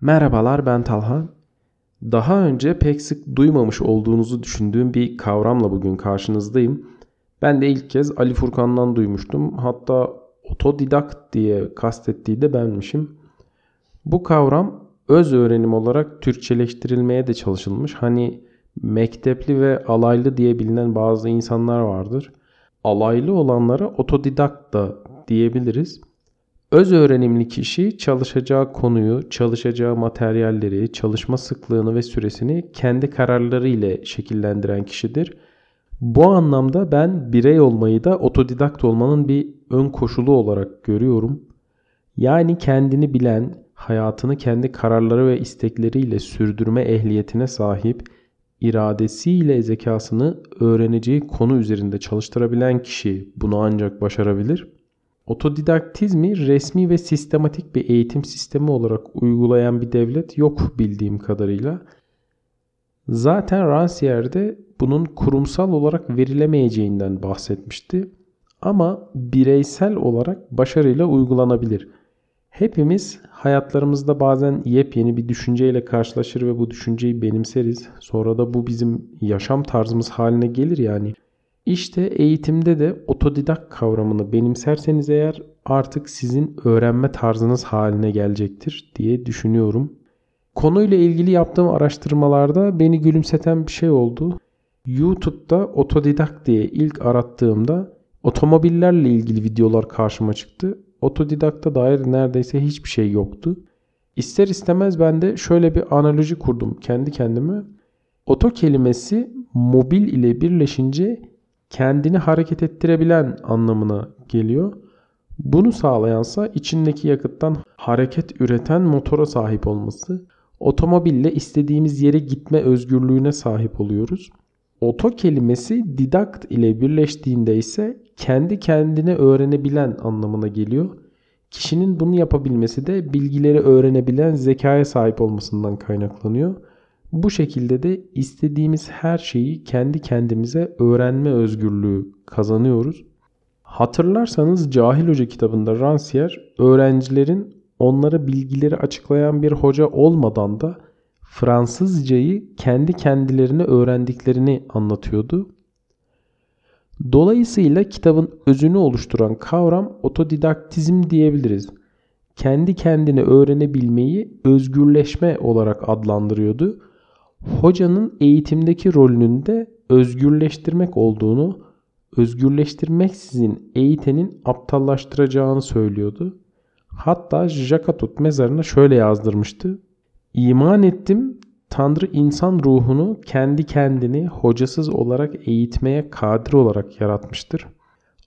Merhabalar ben Talha. Daha önce pek sık duymamış olduğunuzu düşündüğüm bir kavramla bugün karşınızdayım. Ben de ilk kez Ali Furkan'dan duymuştum. Hatta otodidakt diye kastettiği de benmişim. Bu kavram öz öğrenim olarak Türkçeleştirilmeye de çalışılmış. Hani mektepli ve alaylı diye bilinen bazı insanlar vardır. Alaylı olanlara otodidakt da diyebiliriz. Öz öğrenimli kişi çalışacağı konuyu, çalışacağı materyalleri, çalışma sıklığını ve süresini kendi kararları ile şekillendiren kişidir. Bu anlamda ben birey olmayı da otodidakt olmanın bir ön koşulu olarak görüyorum. Yani kendini bilen, hayatını kendi kararları ve istekleriyle sürdürme ehliyetine sahip, iradesiyle zekasını öğreneceği konu üzerinde çalıştırabilen kişi bunu ancak başarabilir. Otodidaktizmi resmi ve sistematik bir eğitim sistemi olarak uygulayan bir devlet yok bildiğim kadarıyla. Zaten Rancière bunun kurumsal olarak verilemeyeceğinden bahsetmişti. Ama bireysel olarak başarıyla uygulanabilir. Hepimiz hayatlarımızda bazen yepyeni bir düşünceyle karşılaşır ve bu düşünceyi benimseriz. Sonra da bu bizim yaşam tarzımız haline gelir yani. İşte eğitimde de otodidak kavramını benimserseniz eğer artık sizin öğrenme tarzınız haline gelecektir diye düşünüyorum. Konuyla ilgili yaptığım araştırmalarda beni gülümseten bir şey oldu. YouTube'da otodidak diye ilk arattığımda otomobillerle ilgili videolar karşıma çıktı. Otodidakta dair neredeyse hiçbir şey yoktu. İster istemez ben de şöyle bir analoji kurdum kendi kendime. Oto kelimesi mobil ile birleşince kendini hareket ettirebilen anlamına geliyor. Bunu sağlayansa içindeki yakıttan hareket üreten motora sahip olması. Otomobille istediğimiz yere gitme özgürlüğüne sahip oluyoruz. Oto kelimesi didakt ile birleştiğinde ise kendi kendine öğrenebilen anlamına geliyor. Kişinin bunu yapabilmesi de bilgileri öğrenebilen zekaya sahip olmasından kaynaklanıyor. Bu şekilde de istediğimiz her şeyi kendi kendimize öğrenme özgürlüğü kazanıyoruz. Hatırlarsanız Cahil Hoca kitabında Rancière öğrencilerin onlara bilgileri açıklayan bir hoca olmadan da Fransızcayı kendi kendilerine öğrendiklerini anlatıyordu. Dolayısıyla kitabın özünü oluşturan kavram otodidaktizm diyebiliriz. Kendi kendine öğrenebilmeyi özgürleşme olarak adlandırıyordu hocanın eğitimdeki rolünün de özgürleştirmek olduğunu, özgürleştirmeksizin eğitenin aptallaştıracağını söylüyordu. Hatta Jakatot mezarına şöyle yazdırmıştı. İman ettim Tanrı insan ruhunu kendi kendini hocasız olarak eğitmeye kadir olarak yaratmıştır.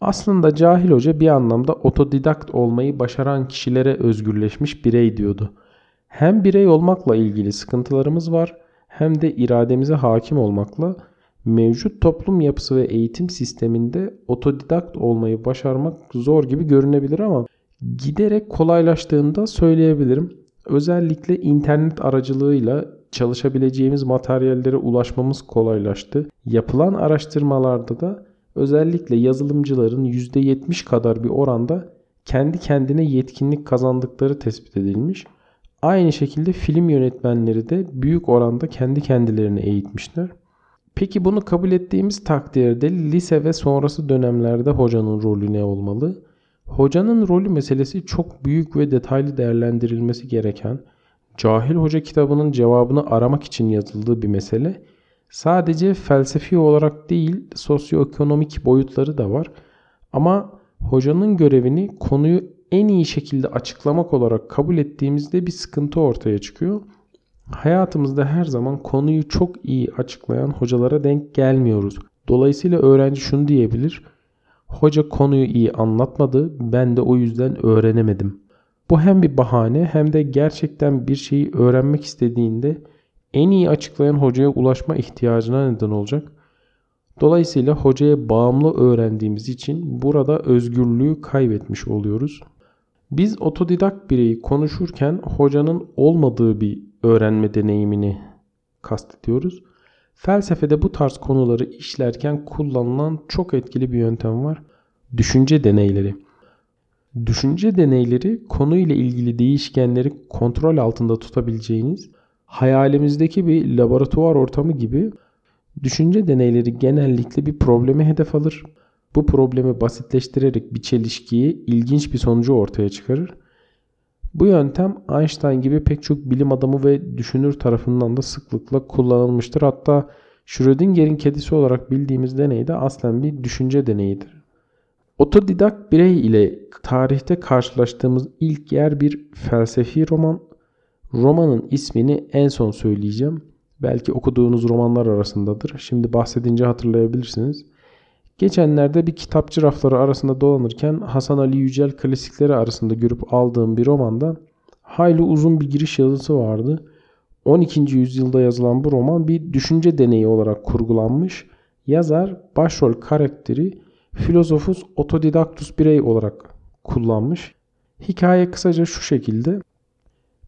Aslında cahil hoca bir anlamda otodidakt olmayı başaran kişilere özgürleşmiş birey diyordu. Hem birey olmakla ilgili sıkıntılarımız var hem de irademize hakim olmakla mevcut toplum yapısı ve eğitim sisteminde otodidakt olmayı başarmak zor gibi görünebilir ama giderek kolaylaştığında söyleyebilirim. Özellikle internet aracılığıyla çalışabileceğimiz materyallere ulaşmamız kolaylaştı. Yapılan araştırmalarda da özellikle yazılımcıların %70 kadar bir oranda kendi kendine yetkinlik kazandıkları tespit edilmiş. Aynı şekilde film yönetmenleri de büyük oranda kendi kendilerini eğitmişler. Peki bunu kabul ettiğimiz takdirde lise ve sonrası dönemlerde hocanın rolü ne olmalı? Hocanın rolü meselesi çok büyük ve detaylı değerlendirilmesi gereken, Cahil Hoca kitabının cevabını aramak için yazıldığı bir mesele. Sadece felsefi olarak değil, sosyoekonomik boyutları da var. Ama hocanın görevini konuyu en iyi şekilde açıklamak olarak kabul ettiğimizde bir sıkıntı ortaya çıkıyor. Hayatımızda her zaman konuyu çok iyi açıklayan hocalara denk gelmiyoruz. Dolayısıyla öğrenci şunu diyebilir. Hoca konuyu iyi anlatmadı, ben de o yüzden öğrenemedim. Bu hem bir bahane hem de gerçekten bir şeyi öğrenmek istediğinde en iyi açıklayan hocaya ulaşma ihtiyacına neden olacak. Dolayısıyla hocaya bağımlı öğrendiğimiz için burada özgürlüğü kaybetmiş oluyoruz. Biz otodidak bireyi konuşurken hocanın olmadığı bir öğrenme deneyimini kastediyoruz. Felsefede bu tarz konuları işlerken kullanılan çok etkili bir yöntem var. Düşünce deneyleri. Düşünce deneyleri konuyla ilgili değişkenleri kontrol altında tutabileceğiniz hayalimizdeki bir laboratuvar ortamı gibi düşünce deneyleri genellikle bir problemi hedef alır. Bu problemi basitleştirerek bir çelişkiyi ilginç bir sonucu ortaya çıkarır. Bu yöntem Einstein gibi pek çok bilim adamı ve düşünür tarafından da sıklıkla kullanılmıştır. Hatta Schrödinger'in kedisi olarak bildiğimiz deney de aslen bir düşünce deneyidir. Otodidak birey ile tarihte karşılaştığımız ilk yer bir felsefi roman. Romanın ismini en son söyleyeceğim. Belki okuduğunuz romanlar arasındadır. Şimdi bahsedince hatırlayabilirsiniz. Geçenlerde bir kitapçı rafları arasında dolanırken Hasan Ali Yücel klasikleri arasında görüp aldığım bir romanda hayli uzun bir giriş yazısı vardı. 12. yüzyılda yazılan bu roman bir düşünce deneyi olarak kurgulanmış. Yazar başrol karakteri filozofus otodidaktus birey olarak kullanmış. Hikaye kısaca şu şekilde.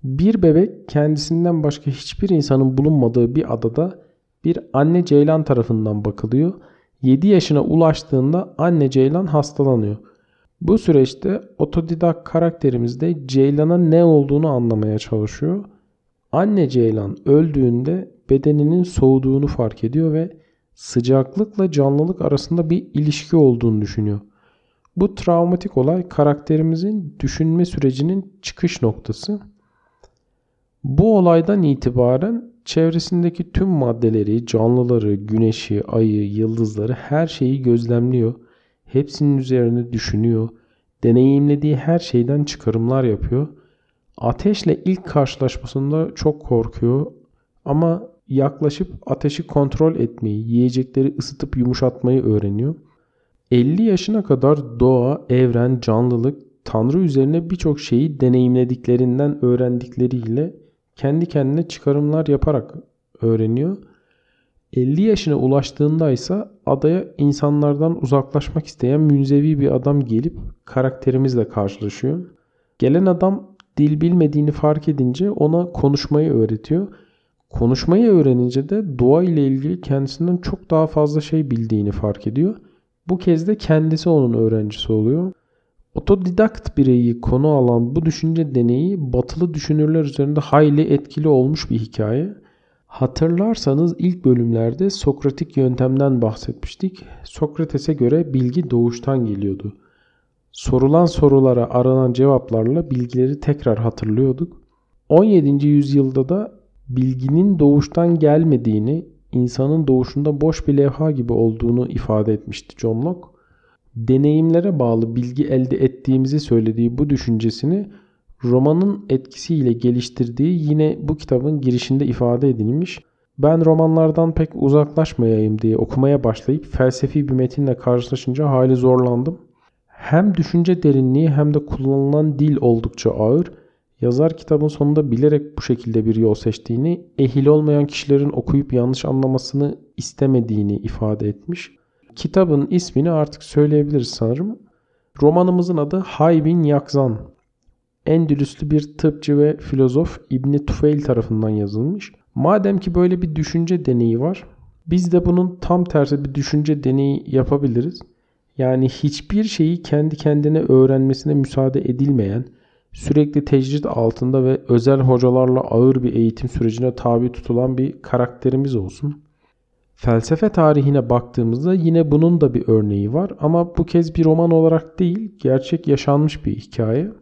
Bir bebek kendisinden başka hiçbir insanın bulunmadığı bir adada bir anne ceylan tarafından bakılıyor. 7 yaşına ulaştığında anne ceylan hastalanıyor. Bu süreçte otodidak karakterimiz de ceylana ne olduğunu anlamaya çalışıyor. Anne ceylan öldüğünde bedeninin soğuduğunu fark ediyor ve sıcaklıkla canlılık arasında bir ilişki olduğunu düşünüyor. Bu travmatik olay karakterimizin düşünme sürecinin çıkış noktası. Bu olaydan itibaren çevresindeki tüm maddeleri, canlıları, güneşi, ayı, yıldızları her şeyi gözlemliyor. Hepsinin üzerine düşünüyor. Deneyimlediği her şeyden çıkarımlar yapıyor. Ateşle ilk karşılaşmasında çok korkuyor ama yaklaşıp ateşi kontrol etmeyi, yiyecekleri ısıtıp yumuşatmayı öğreniyor. 50 yaşına kadar doğa, evren, canlılık, Tanrı üzerine birçok şeyi deneyimlediklerinden öğrendikleriyle kendi kendine çıkarımlar yaparak öğreniyor. 50 yaşına ulaştığında ise adaya insanlardan uzaklaşmak isteyen münzevi bir adam gelip karakterimizle karşılaşıyor. Gelen adam dil bilmediğini fark edince ona konuşmayı öğretiyor. Konuşmayı öğrenince de doğa ile ilgili kendisinden çok daha fazla şey bildiğini fark ediyor. Bu kez de kendisi onun öğrencisi oluyor. Otodidakt bireyi konu alan bu düşünce deneyi batılı düşünürler üzerinde hayli etkili olmuş bir hikaye. Hatırlarsanız ilk bölümlerde Sokratik yöntemden bahsetmiştik. Sokrates'e göre bilgi doğuştan geliyordu. Sorulan sorulara aranan cevaplarla bilgileri tekrar hatırlıyorduk. 17. yüzyılda da bilginin doğuştan gelmediğini, insanın doğuşunda boş bir levha gibi olduğunu ifade etmişti John Locke deneyimlere bağlı bilgi elde ettiğimizi söylediği bu düşüncesini romanın etkisiyle geliştirdiği yine bu kitabın girişinde ifade edilmiş. Ben romanlardan pek uzaklaşmayayım diye okumaya başlayıp felsefi bir metinle karşılaşınca hali zorlandım. Hem düşünce derinliği hem de kullanılan dil oldukça ağır. Yazar kitabın sonunda bilerek bu şekilde bir yol seçtiğini, ehil olmayan kişilerin okuyup yanlış anlamasını istemediğini ifade etmiş. Kitabın ismini artık söyleyebiliriz sanırım. Romanımızın adı Haybin Yakzan. Endülüslü bir tıpçı ve filozof İbni Tufeil tarafından yazılmış. Madem ki böyle bir düşünce deneyi var, biz de bunun tam tersi bir düşünce deneyi yapabiliriz. Yani hiçbir şeyi kendi kendine öğrenmesine müsaade edilmeyen, sürekli tecrit altında ve özel hocalarla ağır bir eğitim sürecine tabi tutulan bir karakterimiz olsun. Felsefe tarihine baktığımızda yine bunun da bir örneği var ama bu kez bir roman olarak değil, gerçek yaşanmış bir hikaye.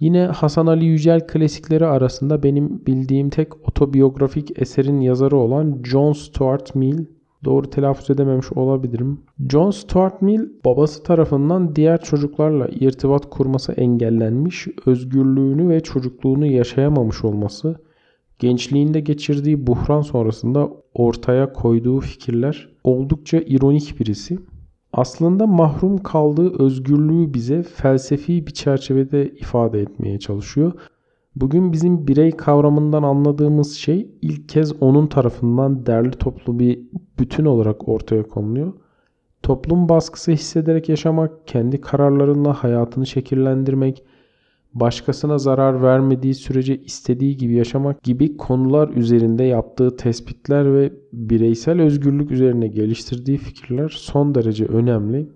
Yine Hasan Ali Yücel klasikleri arasında benim bildiğim tek otobiyografik eserin yazarı olan John Stuart Mill, doğru telaffuz edememiş olabilirim. John Stuart Mill babası tarafından diğer çocuklarla irtibat kurması engellenmiş, özgürlüğünü ve çocukluğunu yaşayamamış olması gençliğinde geçirdiği buhran sonrasında ortaya koyduğu fikirler oldukça ironik birisi. Aslında mahrum kaldığı özgürlüğü bize felsefi bir çerçevede ifade etmeye çalışıyor. Bugün bizim birey kavramından anladığımız şey ilk kez onun tarafından derli toplu bir bütün olarak ortaya konuluyor. Toplum baskısı hissederek yaşamak, kendi kararlarınla hayatını şekillendirmek, başkasına zarar vermediği sürece istediği gibi yaşamak gibi konular üzerinde yaptığı tespitler ve bireysel özgürlük üzerine geliştirdiği fikirler son derece önemli.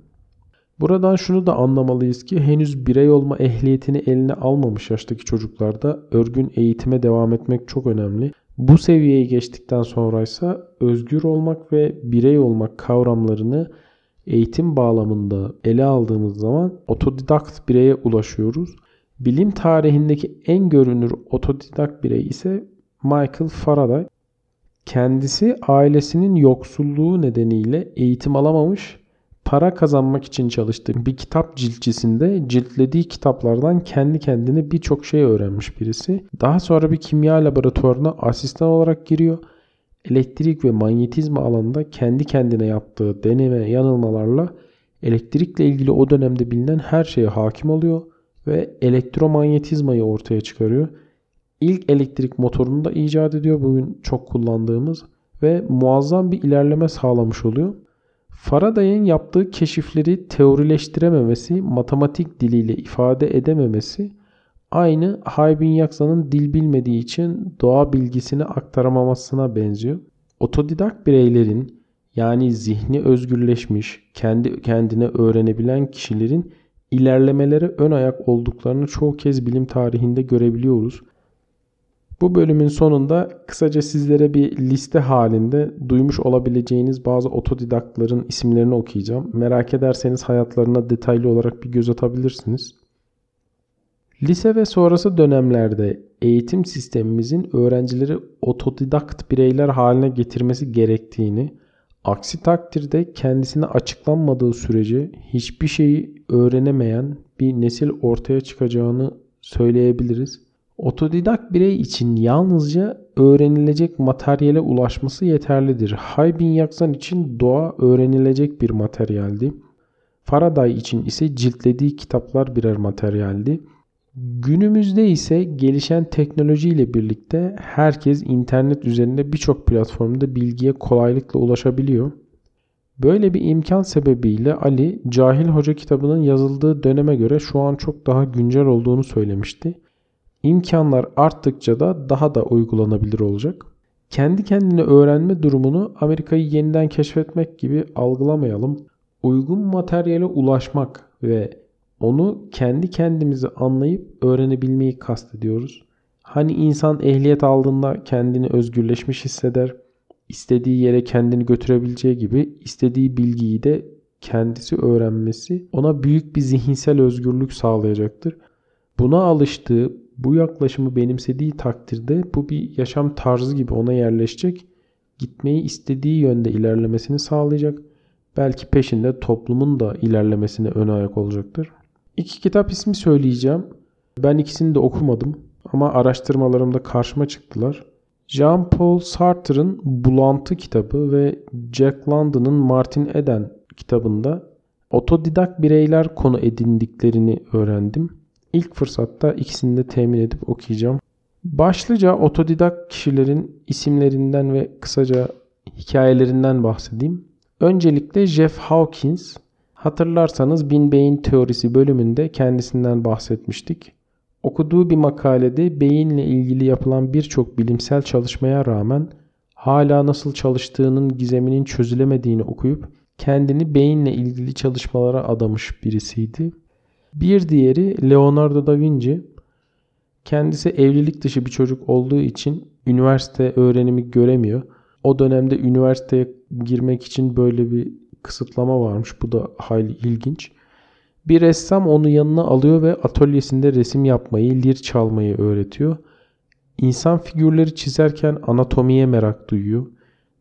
Buradan şunu da anlamalıyız ki henüz birey olma ehliyetini eline almamış yaştaki çocuklarda örgün eğitime devam etmek çok önemli. Bu seviyeyi geçtikten sonra ise özgür olmak ve birey olmak kavramlarını eğitim bağlamında ele aldığımız zaman otodidakt bireye ulaşıyoruz. Bilim tarihindeki en görünür otodidakt birey ise Michael Faraday. Kendisi ailesinin yoksulluğu nedeniyle eğitim alamamış, para kazanmak için çalıştığı bir kitap ciltçisinde ciltlediği kitaplardan kendi kendine birçok şey öğrenmiş birisi. Daha sonra bir kimya laboratuvarına asistan olarak giriyor. Elektrik ve manyetizma alanında kendi kendine yaptığı deneme yanılmalarla elektrikle ilgili o dönemde bilinen her şeye hakim oluyor ve elektromanyetizmayı ortaya çıkarıyor. İlk elektrik motorunu da icat ediyor bugün çok kullandığımız ve muazzam bir ilerleme sağlamış oluyor. Faraday'ın yaptığı keşifleri teorileştirememesi, matematik diliyle ifade edememesi aynı Haybin Yaksa'nın dil bilmediği için doğa bilgisini aktaramamasına benziyor. Otodidak bireylerin yani zihni özgürleşmiş, kendi kendine öğrenebilen kişilerin ilerlemeleri ön ayak olduklarını çoğu kez bilim tarihinde görebiliyoruz. Bu bölümün sonunda kısaca sizlere bir liste halinde duymuş olabileceğiniz bazı otodidaktların isimlerini okuyacağım. Merak ederseniz hayatlarına detaylı olarak bir göz atabilirsiniz. Lise ve sonrası dönemlerde eğitim sistemimizin öğrencileri otodidakt bireyler haline getirmesi gerektiğini, aksi takdirde kendisine açıklanmadığı sürece hiçbir şeyi öğrenemeyen bir nesil ortaya çıkacağını söyleyebiliriz. Otodidak birey için yalnızca öğrenilecek materyale ulaşması yeterlidir. Haybin Yaksan için doğa öğrenilecek bir materyaldi. Faraday için ise ciltlediği kitaplar birer materyaldi. Günümüzde ise gelişen teknolojiyle birlikte herkes internet üzerinde birçok platformda bilgiye kolaylıkla ulaşabiliyor. Böyle bir imkan sebebiyle Ali Cahil Hoca kitabının yazıldığı döneme göre şu an çok daha güncel olduğunu söylemişti. İmkanlar arttıkça da daha da uygulanabilir olacak. Kendi kendine öğrenme durumunu Amerika'yı yeniden keşfetmek gibi algılamayalım. Uygun materyale ulaşmak ve onu kendi kendimizi anlayıp öğrenebilmeyi kastediyoruz. Hani insan ehliyet aldığında kendini özgürleşmiş hisseder. istediği yere kendini götürebileceği gibi istediği bilgiyi de kendisi öğrenmesi ona büyük bir zihinsel özgürlük sağlayacaktır. Buna alıştığı, bu yaklaşımı benimsediği takdirde bu bir yaşam tarzı gibi ona yerleşecek. Gitmeyi istediği yönde ilerlemesini sağlayacak. Belki peşinde toplumun da ilerlemesine ön ayak olacaktır. İki kitap ismi söyleyeceğim. Ben ikisini de okumadım ama araştırmalarımda karşıma çıktılar. Jean-Paul Sartre'ın Bulantı kitabı ve Jack London'ın Martin Eden kitabında otodidak bireyler konu edindiklerini öğrendim. İlk fırsatta ikisini de temin edip okuyacağım. Başlıca otodidak kişilerin isimlerinden ve kısaca hikayelerinden bahsedeyim. Öncelikle Jeff Hawkins. Hatırlarsanız Bin Beyin Teorisi bölümünde kendisinden bahsetmiştik. Okuduğu bir makalede beyinle ilgili yapılan birçok bilimsel çalışmaya rağmen hala nasıl çalıştığının gizeminin çözülemediğini okuyup kendini beyinle ilgili çalışmalara adamış birisiydi. Bir diğeri Leonardo da Vinci. Kendisi evlilik dışı bir çocuk olduğu için üniversite öğrenimi göremiyor. O dönemde üniversiteye girmek için böyle bir kısıtlama varmış. Bu da hayli ilginç. Bir ressam onu yanına alıyor ve atölyesinde resim yapmayı, lir çalmayı öğretiyor. İnsan figürleri çizerken anatomiye merak duyuyor.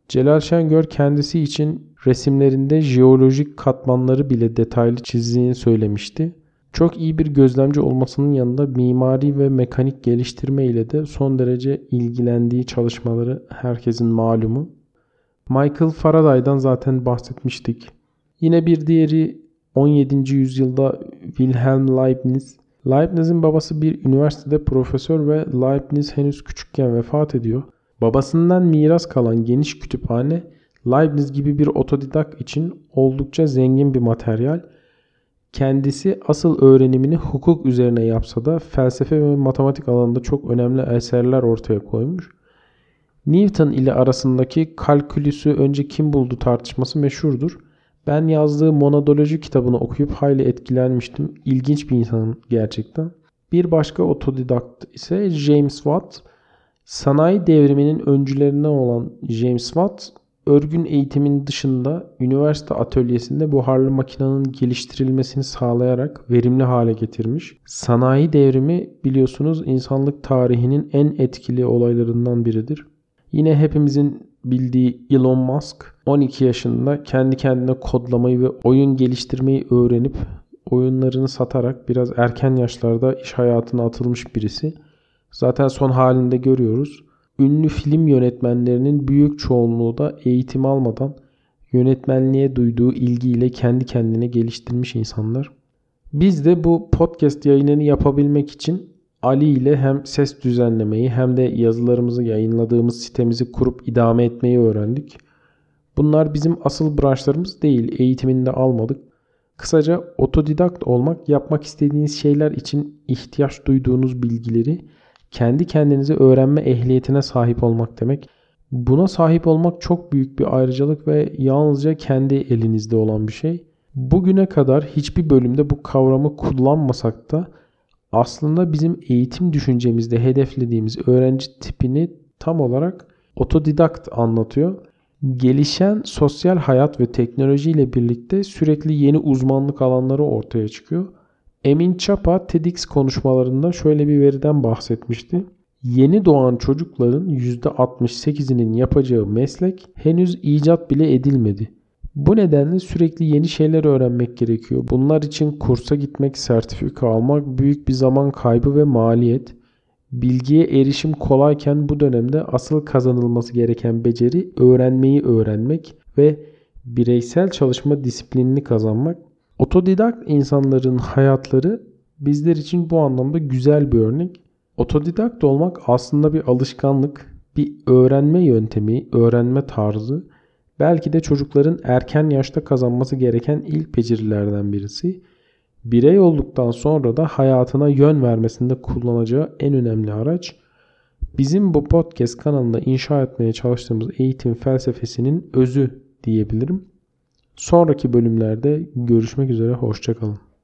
Celal Şengör kendisi için resimlerinde jeolojik katmanları bile detaylı çizdiğini söylemişti. Çok iyi bir gözlemci olmasının yanında mimari ve mekanik geliştirme ile de son derece ilgilendiği çalışmaları herkesin malumu. Michael Faraday'dan zaten bahsetmiştik. Yine bir diğeri 17. yüzyılda Wilhelm Leibniz. Leibniz'in babası bir üniversitede profesör ve Leibniz henüz küçükken vefat ediyor. Babasından miras kalan geniş kütüphane Leibniz gibi bir otodidak için oldukça zengin bir materyal Kendisi asıl öğrenimini hukuk üzerine yapsa da felsefe ve matematik alanında çok önemli eserler ortaya koymuş. Newton ile arasındaki kalkülüsü önce kim buldu tartışması meşhurdur. Ben yazdığı monodoloji kitabını okuyup hayli etkilenmiştim. İlginç bir insan gerçekten. Bir başka otodidakt ise James Watt. Sanayi devriminin öncülerinden olan James Watt, örgün eğitimin dışında üniversite atölyesinde buharlı makinenin geliştirilmesini sağlayarak verimli hale getirmiş. Sanayi devrimi biliyorsunuz insanlık tarihinin en etkili olaylarından biridir. Yine hepimizin bildiği Elon Musk 12 yaşında kendi kendine kodlamayı ve oyun geliştirmeyi öğrenip oyunlarını satarak biraz erken yaşlarda iş hayatına atılmış birisi. Zaten son halinde görüyoruz. Ünlü film yönetmenlerinin büyük çoğunluğu da eğitim almadan yönetmenliğe duyduğu ilgiyle kendi kendine geliştirmiş insanlar. Biz de bu podcast yayınını yapabilmek için Ali ile hem ses düzenlemeyi hem de yazılarımızı yayınladığımız sitemizi kurup idame etmeyi öğrendik. Bunlar bizim asıl branşlarımız değil, eğitimini de almadık. Kısaca otodidakt olmak, yapmak istediğiniz şeyler için ihtiyaç duyduğunuz bilgileri kendi kendinize öğrenme ehliyetine sahip olmak demek. Buna sahip olmak çok büyük bir ayrıcalık ve yalnızca kendi elinizde olan bir şey. Bugüne kadar hiçbir bölümde bu kavramı kullanmasak da aslında bizim eğitim düşüncemizde hedeflediğimiz öğrenci tipini tam olarak otodidakt anlatıyor. Gelişen sosyal hayat ve teknoloji ile birlikte sürekli yeni uzmanlık alanları ortaya çıkıyor. Emin Çapa TEDx konuşmalarında şöyle bir veriden bahsetmişti. Yeni doğan çocukların %68'inin yapacağı meslek henüz icat bile edilmedi. Bu nedenle sürekli yeni şeyler öğrenmek gerekiyor. Bunlar için kursa gitmek, sertifika almak büyük bir zaman kaybı ve maliyet. Bilgiye erişim kolayken bu dönemde asıl kazanılması gereken beceri öğrenmeyi öğrenmek ve bireysel çalışma disiplinini kazanmak. Otodidakt insanların hayatları bizler için bu anlamda güzel bir örnek. Otodidakt olmak aslında bir alışkanlık, bir öğrenme yöntemi, öğrenme tarzı. Belki de çocukların erken yaşta kazanması gereken ilk becerilerden birisi. Birey olduktan sonra da hayatına yön vermesinde kullanacağı en önemli araç. Bizim bu podcast kanalında inşa etmeye çalıştığımız eğitim felsefesinin özü diyebilirim. Sonraki bölümlerde görüşmek üzere, hoşçakalın.